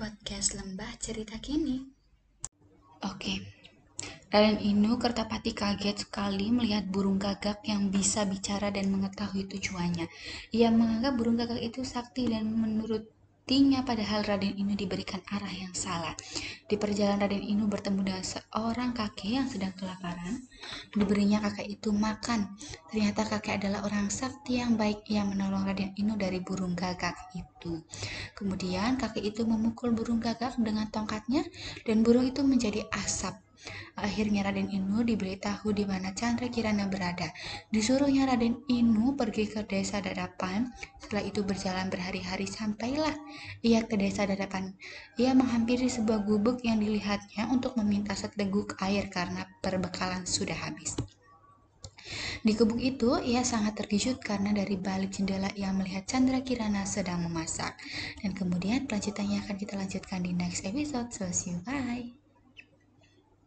podcast Lembah Cerita Kini. Oke, Raden Inu Kertapati kaget sekali melihat burung gagak yang bisa bicara dan mengetahui tujuannya. Ia menganggap burung gagak itu sakti dan menurutinya padahal Raden Inu diberikan arah yang salah. Di perjalanan Raden Inu bertemu dengan seorang kakek yang sedang kelaparan. Diberinya kakek itu makan. Ternyata kakek adalah orang sakti yang baik yang menolong Raden Inu dari burung gagak itu. Kemudian kakek itu memukul burung gagak dengan tongkatnya dan burung itu menjadi asap. Akhirnya Raden Inu diberitahu di mana Chandra Kirana berada. Disuruhnya Raden Inu pergi ke desa Dadapan. Setelah itu berjalan berhari-hari sampailah ia ke desa Dadapan. Ia menghampiri sebuah gubuk yang dilihatnya untuk meminta seteguk air karena perbekalan sudah habis. Di gubuk itu, ia sangat terkejut karena dari balik jendela ia melihat Chandra Kirana sedang memasak. Dan kemudian kelanjutannya akan kita lanjutkan di next episode. So, see you. Bye!